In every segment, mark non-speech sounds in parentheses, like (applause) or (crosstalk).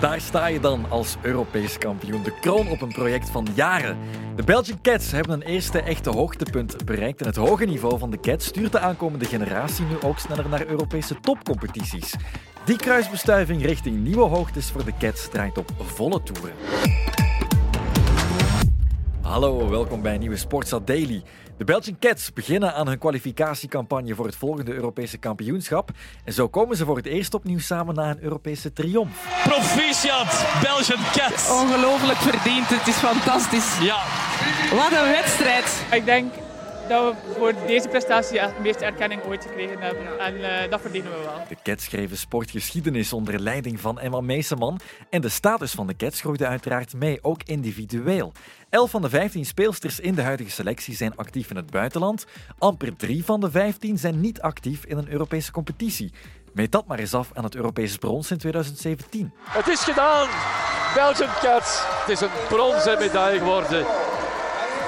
Daar sta je dan als Europees kampioen. De kroon op een project van jaren. De Belgian Cats hebben een eerste echte hoogtepunt bereikt. En het hoge niveau van de Cats stuurt de aankomende generatie nu ook sneller naar Europese topcompetities. Die kruisbestuiving richting nieuwe hoogtes voor de Cats draait op volle toeren. Hallo, welkom bij een nieuwe Sportstad Daily. De Belgian Cats beginnen aan hun kwalificatiecampagne voor het volgende Europese kampioenschap. En zo komen ze voor het eerst opnieuw samen na een Europese triomf. Proficiat, Belgian Cats. Ongelooflijk verdiend, het is fantastisch. Ja. Wat een wedstrijd. Ik denk dat we voor deze prestatie echt de meeste erkenning ooit gekregen hebben. En uh, dat verdienen we wel. De Cats schreven sportgeschiedenis onder leiding van Emma Meeseman. En de status van de Cats groeide uiteraard mee, ook individueel. Elf van de 15 speelsters in de huidige selectie zijn actief in het buitenland. Amper drie van de 15 zijn niet actief in een Europese competitie. Meet dat maar eens af aan het Europese brons in 2017. Het is gedaan! Belgian Cats. Het is een bronzen medaille geworden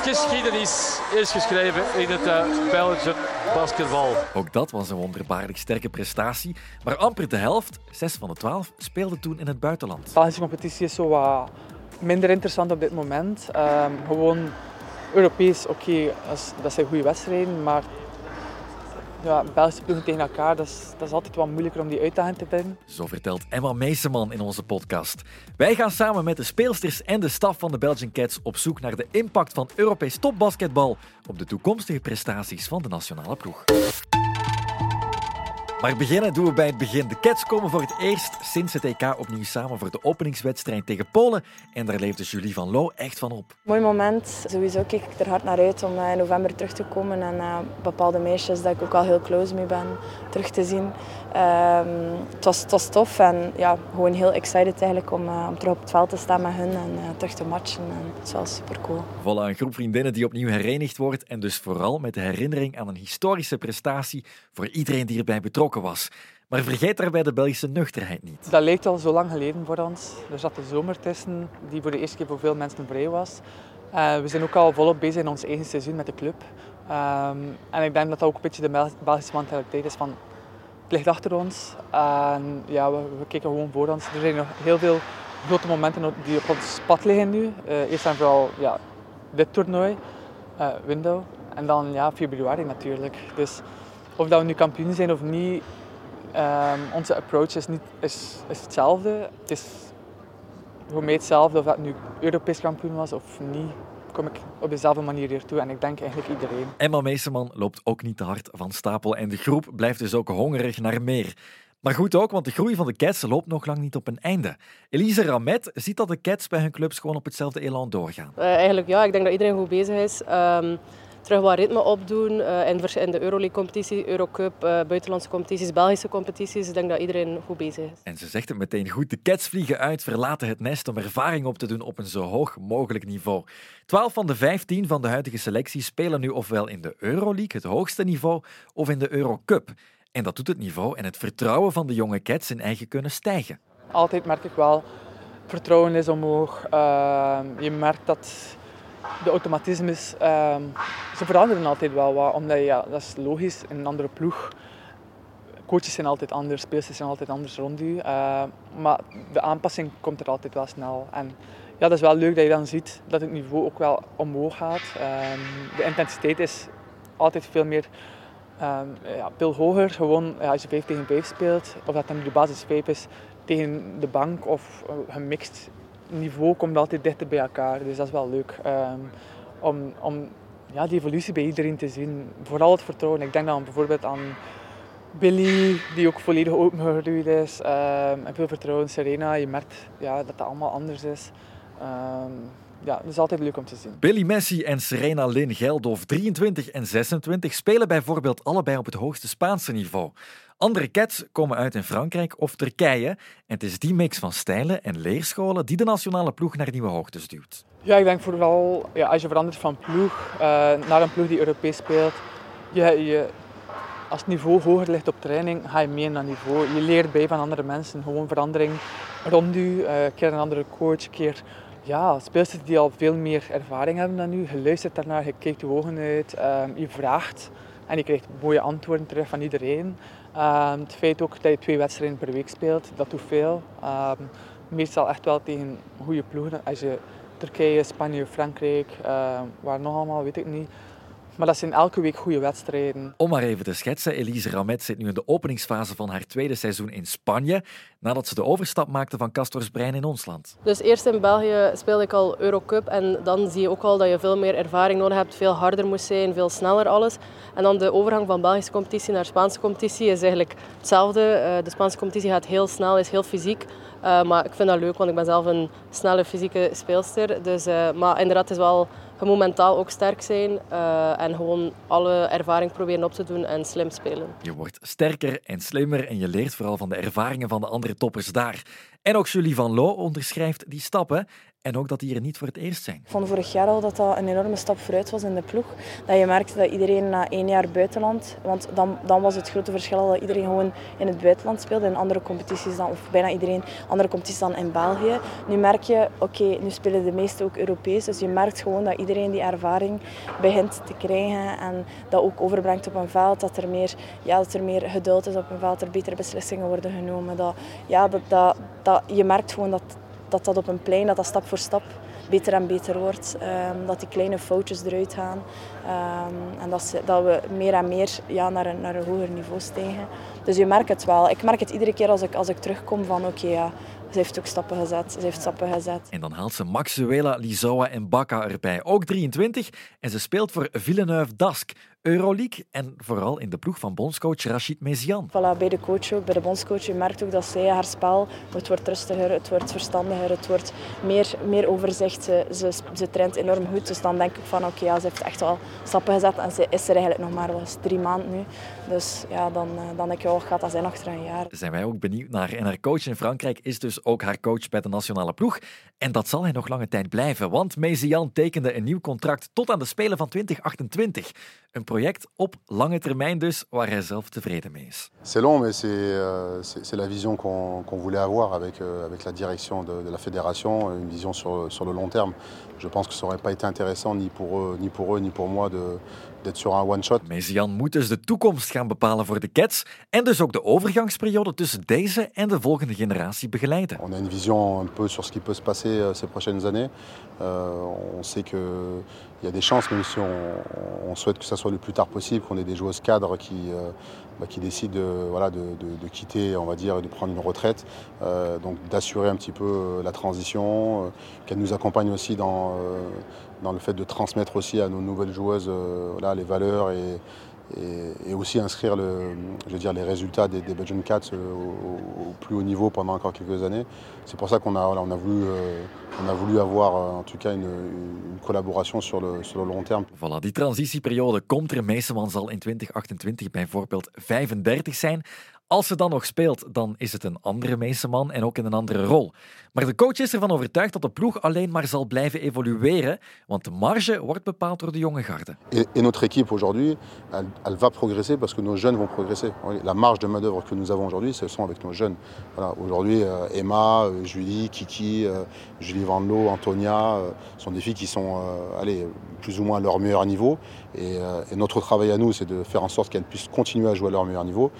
geschiedenis is geschreven in het uh, Belgian basketbal. Ook dat was een wonderbaarlijk sterke prestatie. Maar amper de helft, 6 van de 12, speelde toen in het buitenland. De Belgische competitie is zo wat minder interessant op dit moment. Um, gewoon Europees, oké, okay, dat, dat zijn goede wedstrijden, maar ja, Belgische ploegen tegen elkaar, dat is, dat is altijd wat moeilijker om die uitdaging te vinden. Zo vertelt Emma Meeseman in onze podcast. Wij gaan samen met de speelsters en de staf van de Belgian Cats op zoek naar de impact van Europees topbasketbal op de toekomstige prestaties van de nationale ploeg. Maar beginnen doen we bij het begin. De Cats komen voor het eerst sinds het EK opnieuw samen voor de openingswedstrijd tegen Polen. En daar leefde Julie van Loo echt van op. Mooi moment. Sowieso kijk ik er hard naar uit om eh, in november terug te komen. En uh, bepaalde meisjes dat ik ook al heel close mee ben, terug te zien. Um, het, was, het was tof en ja, gewoon heel excited eigenlijk om, uh, om terug op het veld te staan met hun en uh, terug te matchen. En het was super cool. Voilà, een groep vriendinnen die opnieuw herenigd wordt. En dus vooral met de herinnering aan een historische prestatie voor iedereen die erbij betrokken was. Maar vergeet daarbij de Belgische nuchterheid niet. Dat lijkt al zo lang geleden voor ons. Er zat de zomer tussen, die voor de eerste keer voor veel mensen vrij was. Uh, we zijn ook al volop bezig in ons eigen seizoen met de club. Um, en ik denk dat dat ook een beetje de Belgische mentaliteit is van het ligt achter ons. En ja, we, we kijken gewoon voor ons. Er zijn nog heel veel grote momenten die op ons pad liggen nu. Uh, eerst en vooral ja, dit toernooi, uh, window. En dan ja, februari natuurlijk. Dus of dat we nu kampioen zijn of niet, um, onze approach is, niet, is, is hetzelfde. Het is voor mij hetzelfde of dat nu Europees kampioen was of niet kom ik op dezelfde manier hier toe. En ik denk eigenlijk iedereen. Emma Meeseman loopt ook niet te hard van stapel. En de groep blijft dus ook hongerig naar meer. Maar goed ook, want de groei van de Cats loopt nog lang niet op een einde. Elise Ramet ziet dat de Cats bij hun clubs gewoon op hetzelfde elan doorgaan. Uh, eigenlijk ja, ik denk dat iedereen goed bezig is. Um, terug wat ritme opdoen uh, in, in de Euroleague-competitie, Eurocup, uh, buitenlandse competities, Belgische competities. Ik denk dat iedereen goed bezig is. En ze zegt het meteen goed. De Cats vliegen uit, verlaten het nest om ervaring op te doen op een zo hoog mogelijk niveau. 12 van de 15 van de huidige selectie spelen nu ofwel in de Euroleague, het hoogste niveau, of in de Eurocup. En dat doet het niveau en het vertrouwen van de jonge Cats in eigen kunnen stijgen. Altijd merk ik wel, vertrouwen is omhoog. Uh, je merkt dat de automatismes, um, ze veranderen altijd wel wat. Omdat ja, dat is logisch, in een andere ploeg. Coaches zijn altijd anders, speelsters zijn altijd anders rond u. Uh, maar de aanpassing komt er altijd wel snel. En ja, dat is wel leuk dat je dan ziet dat het niveau ook wel omhoog gaat. Um, de intensiteit is altijd veel meer um, ja, veel hoger. Gewoon als je 5 tegen 5 speelt, of dat dan de basis 5 is, tegen de bank of uh, gemixt niveau komt altijd dichter bij elkaar. Dus dat is wel leuk. Um, om om ja, die evolutie bij iedereen te zien. Vooral het vertrouwen. Ik denk dan bijvoorbeeld aan Billy, die ook volledig opengegroeid is. Um, en veel vertrouwen. Serena, je merkt ja, dat dat allemaal anders is. Um, ja, dat is altijd leuk om te zien. Billy Messi en Serena Lynn Geldof, 23 en 26, spelen bijvoorbeeld allebei op het hoogste Spaanse niveau. Andere cats komen uit in Frankrijk of Turkije. En het is die mix van stijlen en leerscholen die de nationale ploeg naar nieuwe hoogtes duwt. Ja, ik denk vooral ja, als je verandert van ploeg uh, naar een ploeg die Europees speelt. Je, je, als het niveau hoger ligt op training, ga je meer naar niveau. Je leert bij van andere mensen. Gewoon verandering rond je. Uh, keer een andere coach, keer ja, speelsters die al veel meer ervaring hebben dan u. Je luistert daarnaar, je kijkt je ogen uit, um, je vraagt en je krijgt mooie antwoorden terug van iedereen. Um, het feit ook dat je twee wedstrijden per week speelt, dat doet veel. Um, meestal echt wel tegen goede ploegen. Als je Turkije, Spanje, Frankrijk, uh, waar nog allemaal, weet ik niet. Maar dat zijn elke week goede wedstrijden. Om maar even te schetsen, Elise Ramet zit nu in de openingsfase van haar tweede seizoen in Spanje, nadat ze de overstap maakte van Brein in ons land. Dus eerst in België speelde ik al Eurocup en dan zie je ook al dat je veel meer ervaring nodig hebt, veel harder moest zijn, veel sneller alles. En dan de overgang van Belgische competitie naar Spaanse competitie is eigenlijk hetzelfde. Eh, de Spaanse competitie gaat heel snel, is heel fysiek. Uh, maar ik vind dat leuk, want ik ben zelf een snelle fysieke speelster. Dus, uh, maar inderdaad, het is wel gewoon mentaal ook sterk zijn uh, en gewoon alle ervaring proberen op te doen en slim spelen. Je wordt sterker en slimmer en je leert vooral van de ervaringen van de andere toppers daar. En ook Julie Van Loo onderschrijft die stappen en ook dat die er niet voor het eerst zijn. Ik vond vorig jaar al dat dat een enorme stap vooruit was in de ploeg. Dat je merkte dat iedereen na één jaar buitenland, want dan, dan was het grote verschil dat iedereen gewoon in het buitenland speelde, in andere competities dan, of bijna iedereen andere competities dan in België. Nu merk je, oké, nu spelen de meesten ook Europees, dus je merkt gewoon dat iedereen die ervaring begint te krijgen en dat ook overbrengt op een veld, dat er meer, ja, dat er meer geduld is op een veld, er betere beslissingen worden genomen. Dat, ja, dat, dat, je merkt gewoon dat dat dat op een plein, dat dat stap voor stap beter en beter wordt. Um, dat die kleine foutjes eruit gaan. Um, en dat, ze, dat, we meer en meer ja, naar, een, naar een hoger niveau stijgen. Dus je merkt het wel. Ik merk het iedere keer als ik, als ik terugkom van oké, ja, ze heeft ook stappen gezet. Ze heeft stappen gezet. En dan haalt ze Maxuela, Lizoa en Bakka erbij. Ook 23. En ze speelt voor Villeneuve Dask. Euroleague en vooral in de ploeg van bondscoach Rachid Mezian. Voilà, bij de coach ook, bij de bondscoach. Je merkt ook dat zij haar spel, het wordt rustiger, het wordt verstandiger, het wordt meer, meer overzicht. Ze, ze, ze traint enorm goed, dus dan denk ik van oké, ja, ze heeft echt wel stappen gezet en ze is er eigenlijk nog maar was drie maanden nu. Dus ja, dan, eh, dan denk ik, oh, gaat dat zijn achter een jaar. Zijn wij ook benieuwd naar. En haar coach in Frankrijk is dus ook haar coach bij de nationale ploeg. En dat zal hij nog lange tijd blijven, want Mezian tekende een nieuw contract tot aan de Spelen van 2028. Een project op lange termijn dus, waar hij zelf tevreden mee is. C'est long, mais c'est euh, la vision qu'on qu voulait avoir avec, euh, avec la direction de, de, la fédération, une vision sur, sur le long terme. Je pense que ça n'aurait pas été intéressant ni pour eux, ni pour, eux, ni pour moi de, d'être sur un one-shot. Mesian moet dus de toekomst gaan bepalen voor de Cats en dus ook de overgangsperiode tussen deze en de volgende generatie begeleiden. On a une vision un peu sur ce qui peut se passer euh, ces prochaines années. Euh, on sait que il y a des chances, même si on, on, souhaite que ça soit le plus tard possible, qu'on ait des joueuses cadres qui, euh, bah, qui décident de, voilà, de, quitter, on va dire, de prendre une retraite. Euh, donc d'assurer un petit peu euh, la transition, euh, qu'elle nous accompagne aussi dans, euh, dans le fait de transmettre aussi à nos nouvelles joueuses voilà, les valeurs et, et, et, aussi inscrire le, je veux dire, les résultats des, des Belgian Cats au, au, plus haut niveau pendant encore quelques années. C'est pour ça qu'on a, voilà, on a, voulu, euh, on a voulu avoir en tout cas une, une collaboration sur le, sur le long terme. Voilà, die transitieperiode komt er. Meeseman zal in 2028 bijvoorbeeld 35 zijn. Als ze dan nog speelt, dan is het een andere Meeseman en ook in een andere rol. Maar de coach is ervan overtuigd dat de ploeg alleen maar zal blijven evolueren, want de marge wordt bepaald door de jonge garde. Notre équipe aujourd'hui, elle, elle, va progresser parce que nos jeunes vont progresser. La marge de main-d'œuvre que nous avons aujourd'hui, ce sont avec nos jeunes. Voilà, aujourd'hui, euh, Emma, euh, Julie, Kiki, euh, Julie Van Loo, Antonia, sont des filles qui sont allez, plus ou moins à leur meilleur niveau. Et, et notre travail à nous, c'est de faire en sorte qu'elles puissent continuer à jouer à leur meilleur niveau.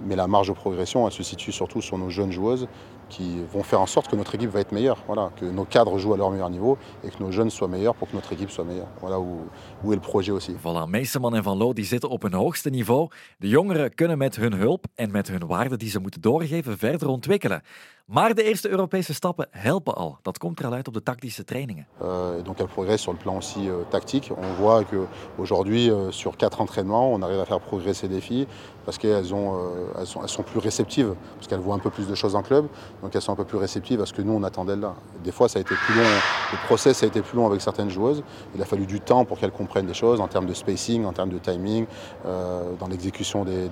Mais la marge de progression, elle se situe surtout sur nos jeunes joueuses qui vont faire en sorte que notre équipe va être meilleure. Voilà, que nos cadres jouent à leur meilleur niveau et que nos jeunes soient meilleurs pour que notre équipe soit meilleure. Voilà où, où est le projet aussi. Voilà, Meeseman en Van Loo die zitten op hun hoogste niveau. De jongeren kunnen met hun hulp en met hun waarden die ze moeten doorgeven verder ontwikkelen. Maar de eerste Europese stappen helpen al. Dat komt er al uit op de tactische trainingen. Euh, donc elle progresse sur le plan aussi euh, tactique. On voit que aujourd'hui euh, sur quatre entraînements, on arrive à faire progresser des filles parce qu'elles ont, elles sont, plus réceptives parce qu'elles voient un peu plus de choses en club. Donc elles sont un peu plus réceptives à ce que nous on attendait de là. Des fois ça a été plus long, le process a été plus long avec certaines joueuses. Il a fallu du temps pour qu'elles comprennent des choses en termes de spacing, en termes de timing, dans l'exécution des,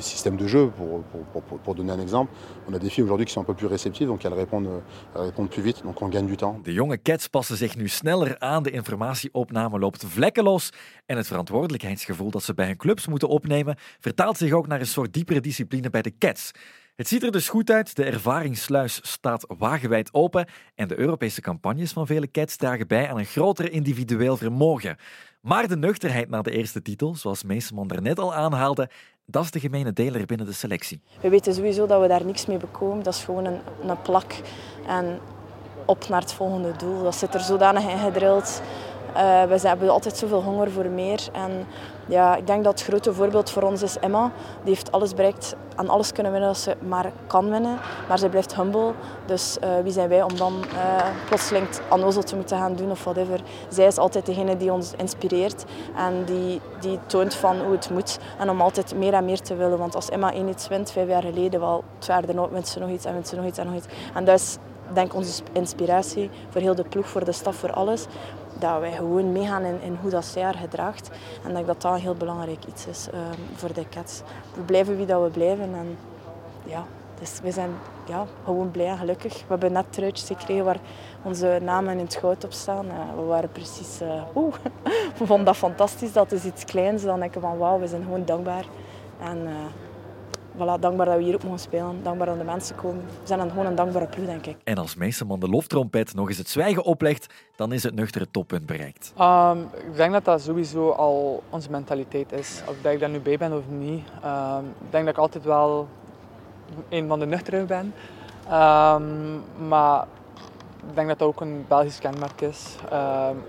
systèmes de jeu. Pour, donner un exemple, on a des aujourd'hui qui sont un peu plus réceptives, donc elles répondent, elles répondent plus vite, donc on gagne du temps. De jonge cats passen zich nu sneller aan, de informatieopname loopt vlekkeloos en het verantwoordelijkheidsgevoel dat ze bij hun clubs moeten opnemen vertaalt zich ook naar een soort diepere discipline bij de cats. Het ziet er dus goed uit, de ervaringssluis staat wagenwijd open en de Europese campagnes van vele cats dragen bij aan een groter individueel vermogen. Maar de nuchterheid na de eerste titel, zoals Meeseman daarnet al aanhaalde, dat is de gemene deler binnen de selectie. We weten sowieso dat we daar niks mee bekomen. Dat is gewoon een, een plak. En op naar het volgende doel. Dat zit er zodanig in gedrild. Uh, we hebben altijd zoveel honger voor meer. En ja, ik denk dat het grote voorbeeld voor ons is Emma. Die heeft alles bereikt, aan alles kunnen winnen dat ze maar kan winnen. Maar ze blijft humble. Dus uh, wie zijn wij om dan uh, plotseling onnozel te moeten gaan doen of whatever. Zij is altijd degene die ons inspireert. En die, die toont van hoe het moet. En om altijd meer en meer te willen. Want als Emma één iets wint, vijf jaar geleden, wel, jaar daarna wint ze nog iets en wint ze nog iets en nog iets. En dat denk onze inspiratie voor heel de ploeg, voor de staf, voor alles dat wij gewoon meegaan in, in hoe dat zij haar gedraagt. En dat dat, een heel belangrijk iets is uh, voor de Cats. We blijven wie dat we blijven. En ja, dus we zijn ja, gewoon blij en gelukkig. We hebben net truitjes gekregen waar onze namen in het goud op staan. Uh, we waren precies... Uh, oeh, (laughs) we vonden dat fantastisch. Dat is iets kleins. Dan denken we van wauw, we zijn gewoon dankbaar. En, voilà, dankbaar dat we hier ook mogen spelen. Dankbaar dat de mensen komen. We zijn gewoon een dankbare ploeg, denk ik. En als Meeseman de loftrompet nog eens het zwijgen oplegt, dan is het nuchtere toppunt bereikt. Um, ik denk dat dat sowieso al onze mentaliteit is. Of dat ik daar nu bij ben of niet. Um, ik denk dat ik altijd wel een van de nuchtere ben. Um, maar ik denk dat dat ook een Belgisch kenmerk is.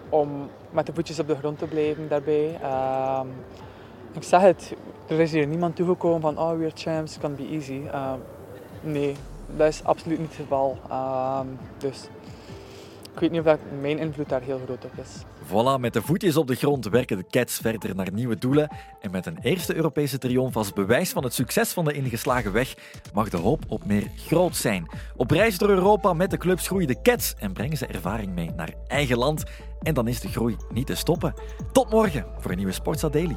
om met de voetjes op de grond te blijven daarbij. Ik zeg het, er is hier niemand toegekomen van oh, we're champs, can be easy. Uh, nee, dat is absoluut niet het geval. Uh, dus ik weet niet of dat mijn invloed daar heel groot op is. Voilà, met de voetjes op de grond werken de Cats verder naar nieuwe doelen. En met een eerste Europese triomf als bewijs van het succes van de ingeslagen weg, mag de hoop op meer groot zijn. Op reis door Europa met de clubs groeien de Cats en brengen ze ervaring mee naar eigen land. En dan is de groei niet te stoppen. Tot morgen voor een nieuwe Sportsa Daily.